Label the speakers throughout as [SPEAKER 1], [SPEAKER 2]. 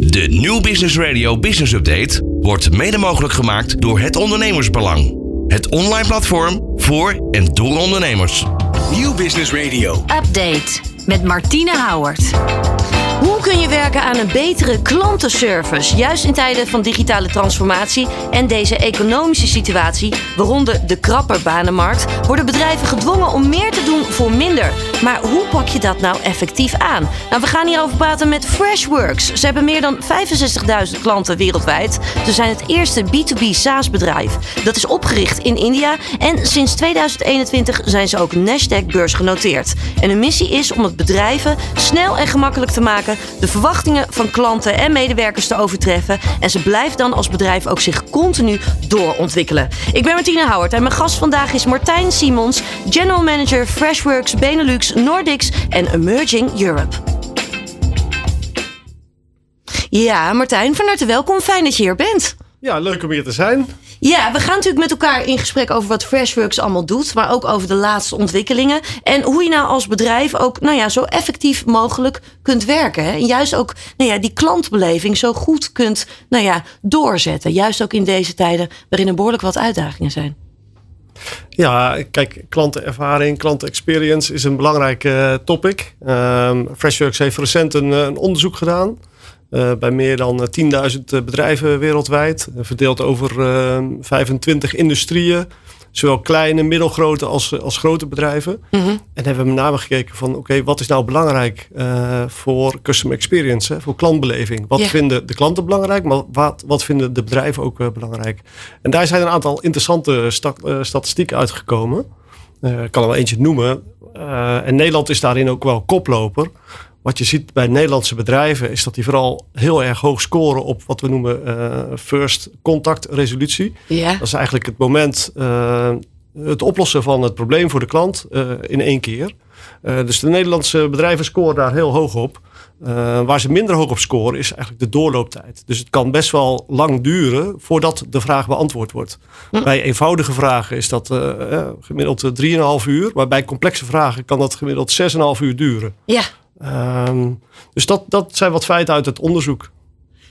[SPEAKER 1] De New Business Radio Business Update wordt mede mogelijk gemaakt door Het Ondernemersbelang. Het online platform voor en door ondernemers.
[SPEAKER 2] Nieuw Business Radio.
[SPEAKER 3] Update met Martine Houwert. Hoe kun je werken aan een betere klantenservice? Juist in tijden van digitale transformatie en deze economische situatie, waaronder de krapper banenmarkt, worden bedrijven gedwongen om meer te doen voor minder. Maar hoe pak je dat nou effectief aan? Nou, we gaan hierover praten met Freshworks. Ze hebben meer dan 65.000 klanten wereldwijd. Ze zijn het eerste B2B SaaS-bedrijf. Dat is opgericht in India en sinds 2021 zijn ze ook Nasdaq beurs genoteerd. En hun missie is om het bedrijven snel en gemakkelijk te maken de verwachtingen van klanten en medewerkers te overtreffen. En ze blijft dan als bedrijf ook zich continu doorontwikkelen. Ik ben Martine Howard en mijn gast vandaag is Martijn Simons, General Manager Freshworks Benelux, Nordics en Emerging Europe. Ja, Martijn, van harte welkom. Fijn dat je hier bent.
[SPEAKER 4] Ja, leuk om hier te zijn.
[SPEAKER 3] Ja, we gaan natuurlijk met elkaar in gesprek over wat Freshworks allemaal doet, maar ook over de laatste ontwikkelingen. En hoe je nou als bedrijf ook nou ja, zo effectief mogelijk kunt werken. Hè? En juist ook nou ja, die klantbeleving zo goed kunt nou ja, doorzetten. Juist ook in deze tijden waarin er behoorlijk wat uitdagingen zijn.
[SPEAKER 4] Ja, kijk, klantenervaring, klantenexperience is een belangrijk uh, topic. Um, Freshworks heeft recent een, een onderzoek gedaan. Uh, bij meer dan 10.000 bedrijven wereldwijd. verdeeld over 25 industrieën. Zowel kleine, middelgrote als, als grote bedrijven. Mm -hmm. En hebben we met name gekeken van oké, wat is nou belangrijk uh, voor customer experience, hè, voor klantbeleving. Wat yeah. vinden de klanten belangrijk, maar wat, wat vinden de bedrijven ook uh, belangrijk. En daar zijn een aantal interessante sta statistieken uitgekomen. Ik kan er wel eentje noemen. en Nederland is daarin ook wel koploper. Wat je ziet bij Nederlandse bedrijven is dat die vooral heel erg hoog scoren op wat we noemen uh, first contact resolutie.
[SPEAKER 3] Ja.
[SPEAKER 4] Dat is eigenlijk het moment, uh, het oplossen van het probleem voor de klant uh, in één keer. dus de Nederlandse bedrijven scoren daar heel hoog op. waar ze minder hoog op scoren is eigenlijk de doorlooptijd. Dus het kan best wel lang duren voordat de vraag beantwoord wordt. Hm. Bij eenvoudige vragen is dat gemiddeld 3,5 uur. Maar bij complexe vragen kan dat gemiddeld 6,5 uur duren.
[SPEAKER 3] Ja.
[SPEAKER 4] Um, dus dat, dat zijn wat feiten uit het onderzoek.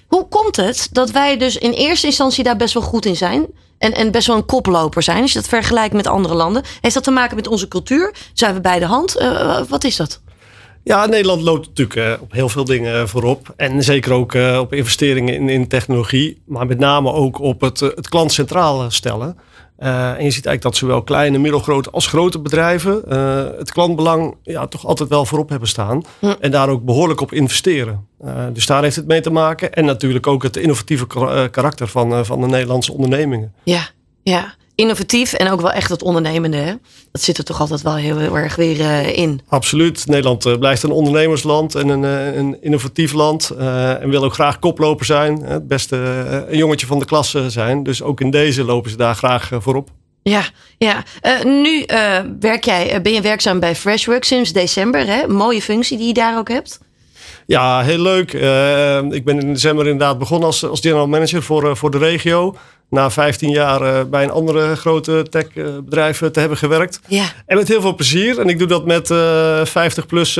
[SPEAKER 3] Hoe komt het dat wij dus in eerste instantie daar best wel goed in zijn? En, en best wel een koploper zijn, als je dat vergelijkt met andere landen. Heeft dat te maken met onze cultuur? Zijn we bij de hand? Uh, wat is dat?
[SPEAKER 4] Ja, Nederland loopt natuurlijk uh, op heel veel dingen voorop. En zeker ook op investeringen in, in technologie. Maar met name ook op het, het klant centraal stellen. Uh, en je ziet eigenlijk dat zowel kleine, middelgrote als grote bedrijven uh, het klantbelang ja, toch altijd wel voorop hebben staan. En daar ook behoorlijk op investeren. Uh, dus daar heeft het mee te maken. En natuurlijk ook het innovatieve karakter van, van de Nederlandse ondernemingen.
[SPEAKER 3] Ja, ja innovatief en ook wel echt het ondernemende. Hè? Dat zit er toch altijd wel heel, heel erg weer uh, in.
[SPEAKER 4] Absoluut. Nederland uh, blijft een ondernemersland en een, uh, een innovatief land. en wil ook graag koploper zijn. Het beste een jongetje van de klas zijn. Dus ook in deze lopen ze daar graag voorop.
[SPEAKER 3] Ja, ja. nu werk jij, ben je werkzaam bij Freshworks sinds december. Hè? Mooie functie die je daar ook hebt.
[SPEAKER 4] Ja, heel leuk. ik ben in december inderdaad begonnen als, als general manager voor, voor de regio na 15 jaar uh, bij een andere grote techbedrijf uh, te hebben gewerkt.
[SPEAKER 3] Ja.
[SPEAKER 4] En met heel veel plezier. En ik doe dat met uh, 50 plus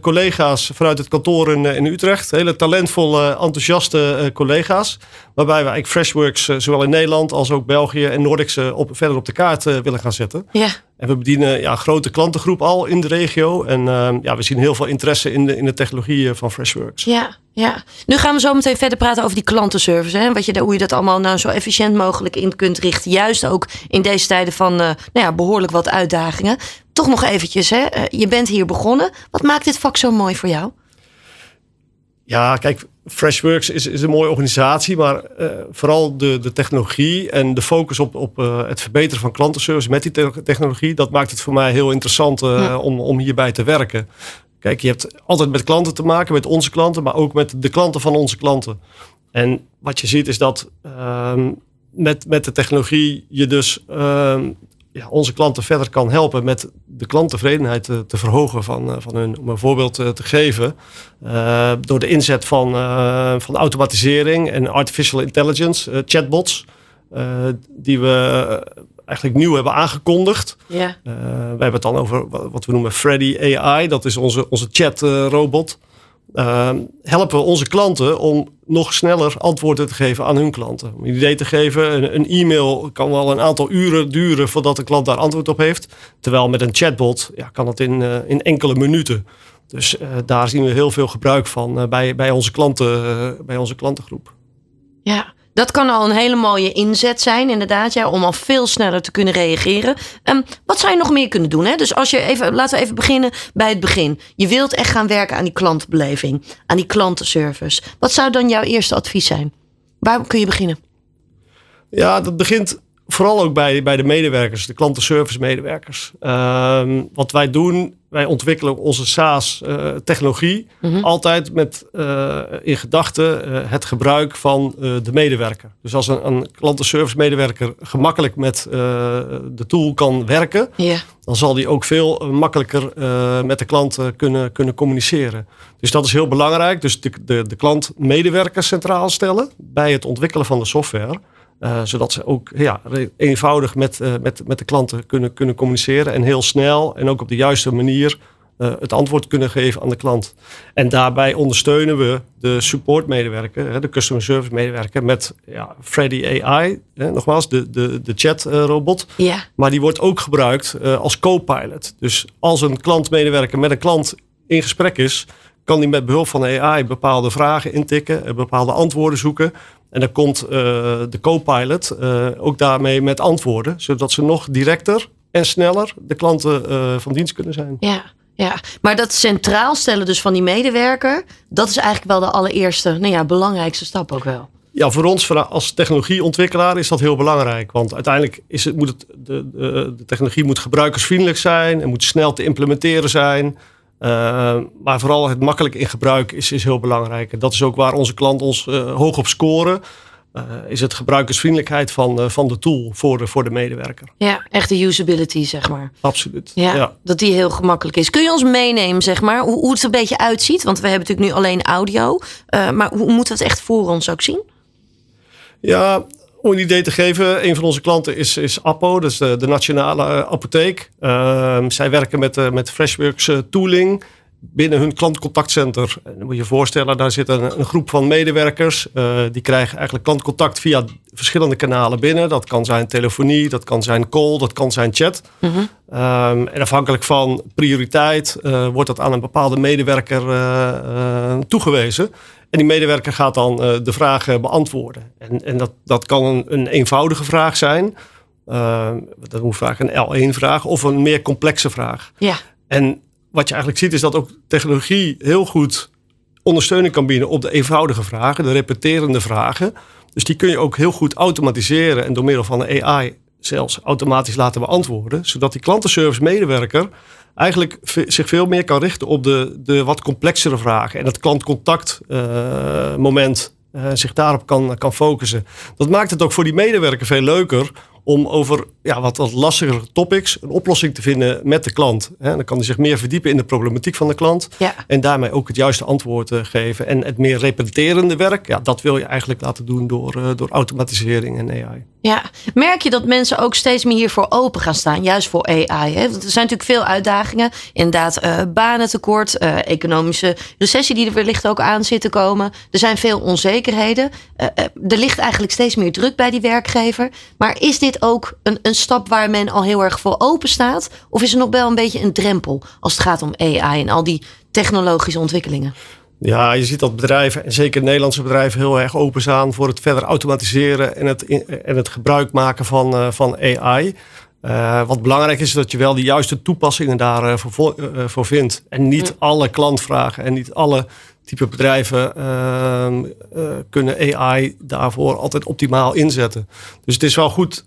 [SPEAKER 4] collega's vanuit het kantoor in, in Utrecht. Hele talentvolle, enthousiaste collega's. Waarbij we eigenlijk Freshworks zowel in Nederland als ook België en Nordics op, verder op de kaart willen gaan zetten.
[SPEAKER 3] Ja.
[SPEAKER 4] En we bedienen ja, grote klantengroep al in de regio. En ja, we zien heel veel interesse in de, in de technologie van Freshworks.
[SPEAKER 3] Ja, ja. Nu gaan we zo meteen verder praten over die klantenservice. Hè? Wat je, hoe je dat allemaal nou zo efficiënt mogelijk in kunt richten. Juist ook in deze tijden van uh, nou ja, behoorlijk wat uitdagingen. Toch nog eventjes, hè? Uh, je bent hier begonnen. Wat maakt dit vak zo mooi voor jou?
[SPEAKER 4] Ja, kijk, Freshworks is, is een mooie organisatie, maar uh, vooral de, de technologie en de focus op, op uh, het verbeteren van klantenservice met die te technologie, dat maakt het voor mij heel interessant uh, ja. om, om hierbij te werken. Kijk, je hebt altijd met klanten te maken, met onze klanten, maar ook met de klanten van onze klanten. En wat je ziet is dat um, met, met de technologie je dus um, ja, onze klanten verder kan helpen met de klanttevredenheid te, verhogen van, van hun. Om een voorbeeld te, te geven. Uh, door de inzet van, van automatisering en artificial intelligence, chatbots. die we eigenlijk nieuw hebben aangekondigd.
[SPEAKER 3] Ja.
[SPEAKER 4] Uh, we hebben het dan over wat we noemen Freddy AI. Dat is onze, onze chat-robot. Uh, helpen we onze klanten om nog sneller antwoorden te geven aan hun klanten. Om een idee te geven, een, een, e-mail kan wel een aantal uren duren voordat de klant daar antwoord op heeft. Terwijl met een chatbot ja, kan dat in, uh, in enkele minuten. Dus daar zien we heel veel gebruik van bij, bij, onze klanten, bij onze klantengroep.
[SPEAKER 3] Ja, dat kan al een hele mooie inzet zijn, inderdaad, ja, om al veel sneller te kunnen reageren. Um, wat zou je nog meer kunnen doen? Hè? Dus als je even, laten we even beginnen bij het begin. Je wilt echt gaan werken aan die klantbeleving, aan die klantenservice. Wat zou dan jouw eerste advies zijn? Waar kun je beginnen?
[SPEAKER 4] Ja, dat begint vooral ook bij, bij de medewerkers, de klantenservice medewerkers. Um, wat wij doen, wij ontwikkelen onze SaaS-technologie uh, mm -hmm. altijd met uh, in gedachten uh, het gebruik van de medewerker. Dus als een, een klantenservice medewerker gemakkelijk met de tool kan werken,
[SPEAKER 3] yeah.
[SPEAKER 4] dan zal die ook veel makkelijker met de klant kunnen, kunnen communiceren. Dus dat is heel belangrijk. Dus de, de, de klant medewerker centraal stellen bij het ontwikkelen van de software. Uh, zodat ze ook ja, eenvoudig met, uh, met, met de klanten kunnen, kunnen communiceren. En heel snel en ook op de juiste manier uh, het antwoord kunnen geven aan de klant. En daarbij ondersteunen we de supportmedewerker, de customer service medewerker, met ja, Freddy AI. Hè, nogmaals, de, de, de chatrobot.
[SPEAKER 3] Ja.
[SPEAKER 4] Maar die wordt ook gebruikt als co-pilot. Dus als een klantmedewerker met een klant in gesprek is, kan die met behulp van AI bepaalde vragen intikken, bepaalde antwoorden zoeken. En dan komt uh, de co-pilot uh, ook daarmee met antwoorden, zodat ze nog directer en sneller de klanten uh, van dienst kunnen zijn.
[SPEAKER 3] Ja, ja, maar dat centraal stellen dus van die medewerker, dat is eigenlijk wel de allereerste, nou ja, belangrijkste stap ook wel.
[SPEAKER 4] Ja, voor ons als technologieontwikkelaar is dat heel belangrijk. Want uiteindelijk is het, moet het, de, de, de technologie moet gebruikersvriendelijk zijn en moet snel te implementeren zijn. Uh, maar vooral het makkelijk in gebruik is, is heel belangrijk. En dat is ook waar onze klanten ons uh, hoog op scoren. Uh, is het gebruikersvriendelijkheid van, van de tool voor de, voor de medewerker.
[SPEAKER 3] Ja, echte usability, zeg maar.
[SPEAKER 4] Absoluut.
[SPEAKER 3] Ja, ja, dat die heel gemakkelijk is. Kun je ons meenemen, zeg maar, hoe, hoe het er een beetje uitziet? Want we hebben natuurlijk nu alleen audio. maar hoe moeten we het echt voor ons ook zien?
[SPEAKER 4] Ja, om een idee te geven, een van onze klanten is, is Appo, dus de, de nationale uh, apotheek. Uh, zij werken met, uh, met Freshworks uh, tooling binnen hun klantcontactcenter. En dan moet je je voorstellen, daar zit een, een groep van medewerkers. die krijgen eigenlijk klantcontact via verschillende kanalen binnen. Dat kan zijn telefonie, dat kan zijn call, dat kan zijn chat.
[SPEAKER 3] Mm -hmm.
[SPEAKER 4] um, en afhankelijk van prioriteit wordt dat aan een bepaalde medewerker toegewezen. En die medewerker gaat dan uh, de vragen beantwoorden. En, en dat, dat kan een, een eenvoudige vraag zijn. Uh, dat moet vaak een L1-vraag of een meer complexe vraag.
[SPEAKER 3] Ja.
[SPEAKER 4] En wat je eigenlijk ziet is dat ook technologie heel goed ondersteuning kan bieden op de eenvoudige vragen, de repeterende vragen. Dus die kun je ook heel goed automatiseren en door middel van de AI zelfs automatisch laten beantwoorden. Zodat die klantenservice medewerker eigenlijk zich veel meer kan richten op de, de wat complexere vragen. En het klantcontactmoment uh, uh, zich daarop kan, kan focussen. Dat maakt het ook voor die medewerker veel leuker om over ja, wat, wat lastigere topics een oplossing te vinden met de klant. He, dan kan hij zich meer verdiepen in de problematiek van de klant.
[SPEAKER 3] Ja.
[SPEAKER 4] En daarmee ook het juiste antwoord uh, geven. En het meer repeterende werk, ja, dat wil je eigenlijk laten doen door, uh, door automatisering en AI.
[SPEAKER 3] Ja, merk je dat mensen ook steeds meer hiervoor open gaan staan, juist voor AI? Hè? Want er zijn natuurlijk veel uitdagingen. Inderdaad, uh, banentekort, economische recessie die er wellicht ook aan zit te komen. Er zijn veel onzekerheden. er ligt eigenlijk steeds meer druk bij die werkgever. Maar is dit ook een, een stap waar men al heel erg voor open staat? Of is er nog wel een beetje een drempel als het gaat om AI en al die technologische ontwikkelingen?
[SPEAKER 4] Ja, je ziet dat bedrijven, en zeker Nederlandse bedrijven, heel erg open staan voor het verder automatiseren en het, en het gebruik maken van, uh, van AI. Uh, wat belangrijk is, is dat je wel de juiste toepassingen daarvoor uh, voor vindt. En niet ja. alle klantvragen en niet alle type bedrijven kunnen AI daarvoor altijd optimaal inzetten. Dus het is wel goed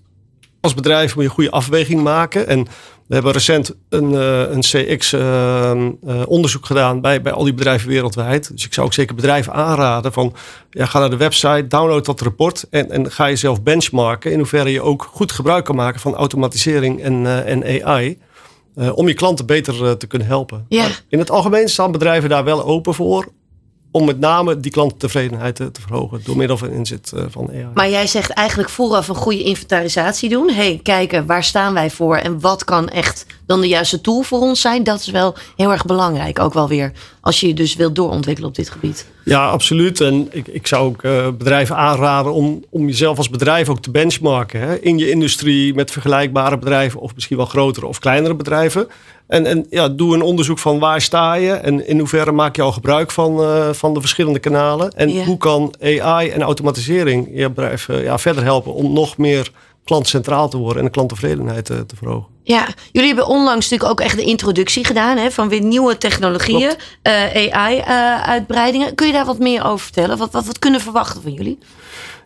[SPEAKER 4] als bedrijf moet je een goede afweging maken. En we hebben recent een, uh, een CX-onderzoek uh, uh, gedaan bij, bij al die bedrijven wereldwijd. Dus ik zou ook zeker bedrijven aanraden van ja, ga naar de website, download dat rapport en, en ga jezelf benchmarken in hoeverre je ook goed gebruik kan maken van automatisering en, en AI. om je klanten beter te kunnen helpen.
[SPEAKER 3] Ja.
[SPEAKER 4] In het algemeen staan bedrijven daar wel open voor om met name die klanttevredenheid te, verhogen door middel van inzet uh, van AI.
[SPEAKER 3] Maar jij zegt eigenlijk vooraf een goede inventarisatie doen. hey, kijken waar staan wij voor en wat kan echt dan de juiste tool voor ons zijn. Dat is wel heel erg belangrijk ook wel weer als je je dus wilt doorontwikkelen op dit gebied.
[SPEAKER 4] Ja, absoluut. En ik, ik zou ook uh, bedrijven aanraden om, om jezelf als bedrijf ook te benchmarken. Hè? In je industrie met vergelijkbare bedrijven of misschien wel grotere of kleinere bedrijven. En, en ja, doe een onderzoek van waar sta je en in hoeverre maak je al gebruik van, uh, van de verschillende kanalen. En hoe kan AI en automatisering je bedrijf uh, ja, verder helpen om nog meer klantcentraal te worden en de klanttevredenheid te, te verhogen.
[SPEAKER 3] Ja, jullie hebben onlangs natuurlijk ook echt de introductie gedaan hè, van weer nieuwe technologieën, uh, AI-uitbreidingen. Kun je daar wat meer over vertellen? Wat, wat, wat kunnen we verwachten van jullie?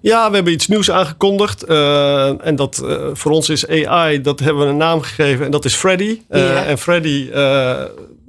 [SPEAKER 4] Ja, we hebben iets nieuws aangekondigd. Uh, en dat uh, voor ons is AI, dat hebben we een naam gegeven en dat is Freddy. Uh, yeah. En Freddy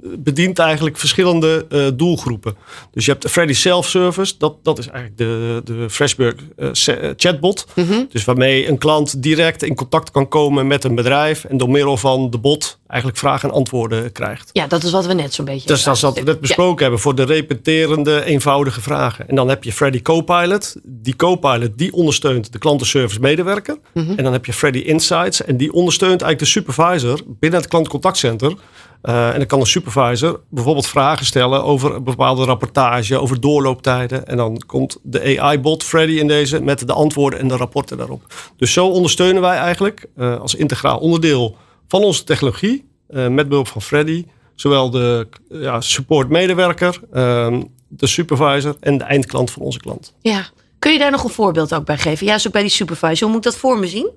[SPEAKER 4] bedient eigenlijk verschillende uh, doelgroepen. Dus je hebt de Freddy Self-Service, dat, dat is eigenlijk de, de Freshburg uh, chatbot. Mm -hmm. Dus waarmee een klant direct in contact kan komen met een bedrijf en door middel van de bot eigenlijk vragen en antwoorden krijgt.
[SPEAKER 3] Ja, dat is wat we net zo'n beetje.
[SPEAKER 4] Dus dat is wat we net besproken ja. hebben voor de repeterende, eenvoudige vragen. En dan heb je Freddy Copilot. Die Copilot die ondersteunt de klantenservice medewerker. Mm -hmm. En dan heb je Freddy Insights en die ondersteunt eigenlijk de supervisor binnen het klantcontactcenter. Uh, en dan kan een supervisor bijvoorbeeld vragen stellen over een bepaalde rapportage, over doorlooptijden. En dan komt de AI-bot Freddy in deze met de antwoorden en de rapporten daarop. Dus zo ondersteunen wij eigenlijk uh, als integraal onderdeel van onze technologie, uh, met behulp van Freddy, zowel de ja, support medewerker, de supervisor en de eindklant van onze klant.
[SPEAKER 3] Ja, kun je daar nog een voorbeeld ook bij geven? Ja, zo bij die supervisor. Hoe moet ik dat voor me zien?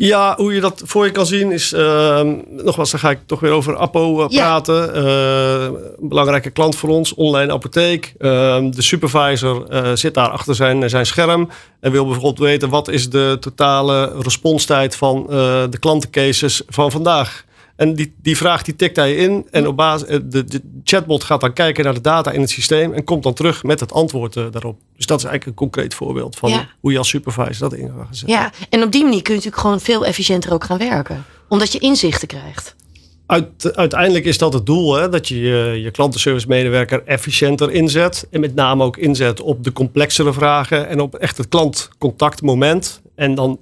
[SPEAKER 4] Ja, hoe je dat voor je kan zien is, uh, nogmaals, dan ga ik toch weer over Appo uh, praten. Ja. Uh, een belangrijke klant voor ons, online apotheek. Ehm, de supervisor eh, zit daar achter zijn, zijn scherm en wil bijvoorbeeld weten wat is de totale responstijd van de klantencases van vandaag. En die, die vraag die tikt hij in. En op basis, de, de chatbot gaat dan kijken naar de data in het systeem. En komt dan terug met het antwoord uh, daarop. Dus dat is eigenlijk een concreet voorbeeld van ja. hoe je als supervisor dat in gaat zetten.
[SPEAKER 3] Ja, en op die manier kun je natuurlijk gewoon veel efficiënter ook gaan werken. Omdat je inzichten krijgt.
[SPEAKER 4] Uit, uiteindelijk is dat het doel, hè, dat je je, je klantenservice medewerker efficiënter inzet. En met name ook inzet op de complexere vragen en op echt het klantcontactmoment. En dan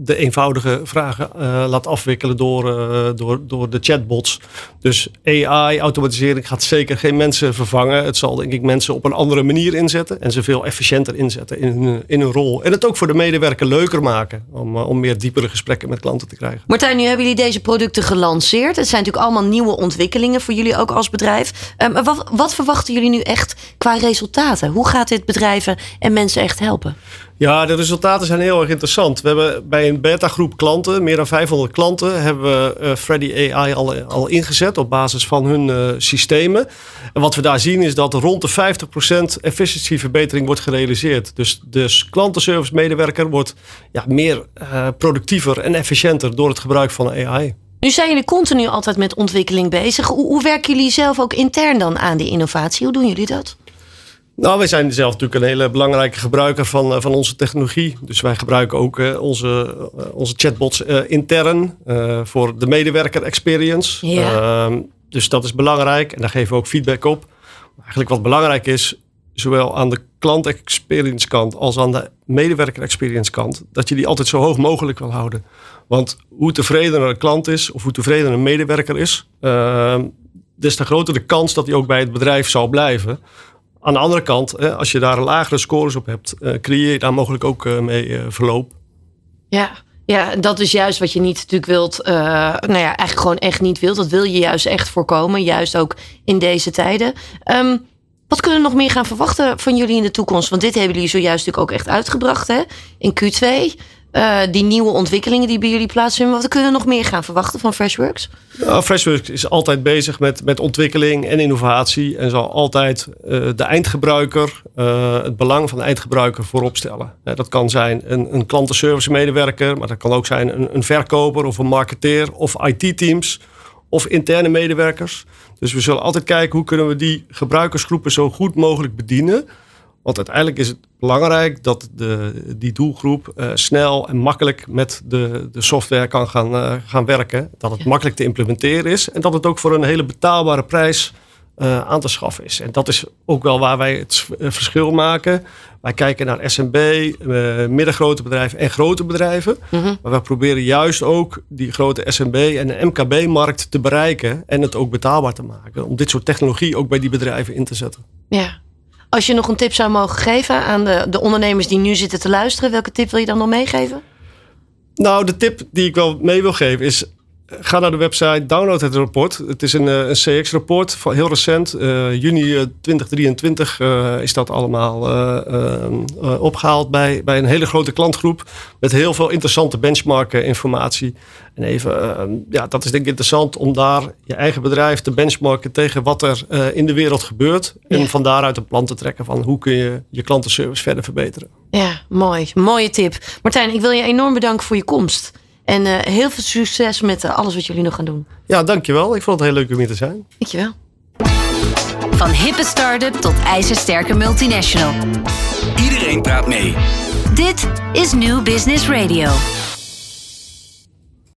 [SPEAKER 4] de eenvoudige vragen uh, laat afwikkelen door, uh, door, door de chatbots. Dus AI, automatisering gaat zeker geen mensen vervangen. Het zal denk ik mensen op een andere manier inzetten en ze veel efficiënter inzetten in hun, in hun rol. En het ook voor de medewerker leuker maken om, om meer diepere gesprekken met klanten te krijgen.
[SPEAKER 3] Martijn, nu hebben jullie deze producten gelanceerd. Het zijn natuurlijk allemaal nieuwe ontwikkelingen voor jullie ook als bedrijf. Um, wat, wat verwachten jullie nu echt qua resultaten? Hoe gaat dit bedrijven en mensen echt helpen?
[SPEAKER 4] Ja, de resultaten zijn heel erg interessant. We hebben bij een beta-groep klanten, meer dan 500 klanten, hebben we uh, Freddy AI al, al ingezet op basis van hun uh, systemen. En wat we daar zien is dat rond de 50% efficiëntieverbetering wordt gerealiseerd. Dus de klantenservice medewerker wordt ja, meer uh, productiever en efficiënter door het gebruik van AI.
[SPEAKER 3] Nu zijn jullie continu altijd met ontwikkeling bezig. Hoe, hoe werken jullie zelf ook intern dan aan die innovatie? Hoe doen jullie dat?
[SPEAKER 4] Nou, wij zijn zelf natuurlijk een hele belangrijke gebruiker van, van onze technologie. Dus wij gebruiken ook uh, onze, uh, onze chatbots intern voor de medewerker experience.
[SPEAKER 3] Ja.
[SPEAKER 4] dus dat is belangrijk en daar geven we ook feedback op. Eigenlijk wat belangrijk is, zowel aan de klant experience kant als aan de medewerker experience kant, dat je die altijd zo hoog mogelijk wil houden. Want hoe tevredener een klant is of hoe tevredener een medewerker is, des te groter de kans dat hij ook bij het bedrijf zal blijven. Aan de andere kant, als je daar lagere scores op hebt, eh, creëer je daar mogelijk ook eh, mee eh, verloop.
[SPEAKER 3] Ja, ja, dat is juist wat je niet natuurlijk wilt. Uh, nou ja, eigenlijk gewoon echt niet wilt. Dat wil je juist echt voorkomen. Juist ook in deze tijden. Um, wat kunnen we nog meer gaan verwachten van jullie in de toekomst? Want dit hebben jullie zojuist natuurlijk ook echt uitgebracht hè? in Q2. Uh, die nieuwe ontwikkelingen die bij jullie plaatsvinden. Wat kunnen we nog meer gaan verwachten van Freshworks?
[SPEAKER 4] Nou, Freshworks is altijd bezig met, met ontwikkeling en innovatie. En zal altijd uh, de eindgebruiker, uh, het belang van de eindgebruiker voorop stellen. dat kan zijn een, een klantenservice medewerker, maar dat kan ook zijn een, een verkoper of een marketeer of IT-teams of interne medewerkers. Dus we zullen altijd kijken hoe kunnen we die gebruikersgroepen zo goed mogelijk bedienen want uiteindelijk is het belangrijk dat de, die doelgroep uh, snel en makkelijk met de, de software kan gaan, uh, gaan werken. Dat het ja. makkelijk te implementeren is en dat het ook voor een hele betaalbare prijs uh, aan te schaffen is. En dat is ook wel waar wij het verschil maken. Wij kijken naar SMB, middengrote bedrijven en grote bedrijven. Mhm. Maar we proberen juist ook die grote SMB en de MKB-markt te bereiken en het ook betaalbaar te maken. Om dit soort technologie ook bij die bedrijven in te zetten.
[SPEAKER 3] Ja. Als je nog een tip zou mogen geven aan de, de ondernemers die nu zitten te luisteren, welke tip wil je dan nog meegeven?
[SPEAKER 4] Nou, de tip die ik wel mee wil geven is Ga naar de website, download het rapport. Het is een, eh, een CX-rapport van heel recent. Uh, juni 2023 uh, is dat allemaal uh, opgehaald bij, bij een hele grote klantgroep. Met heel veel interessante benchmarken informatie. En even, ja, dat is denk ik interessant om daar je eigen bedrijf te benchmarken tegen wat er in de wereld gebeurt. En van daaruit een plan te trekken van hoe kun je je klantenservice verder verbeteren.
[SPEAKER 3] Ja, mooi. Mooie tip. Martijn, ik wil je enorm bedanken voor je komst. En uh, heel veel succes met uh, alles wat jullie nog gaan doen.
[SPEAKER 4] Ja, dankjewel. Ik vond het heel leuk om hier te zijn.
[SPEAKER 3] Dankjewel.
[SPEAKER 5] Van hippe start-up tot ijzersterke multinational.
[SPEAKER 2] Iedereen praat mee.
[SPEAKER 5] Dit is New Business Radio.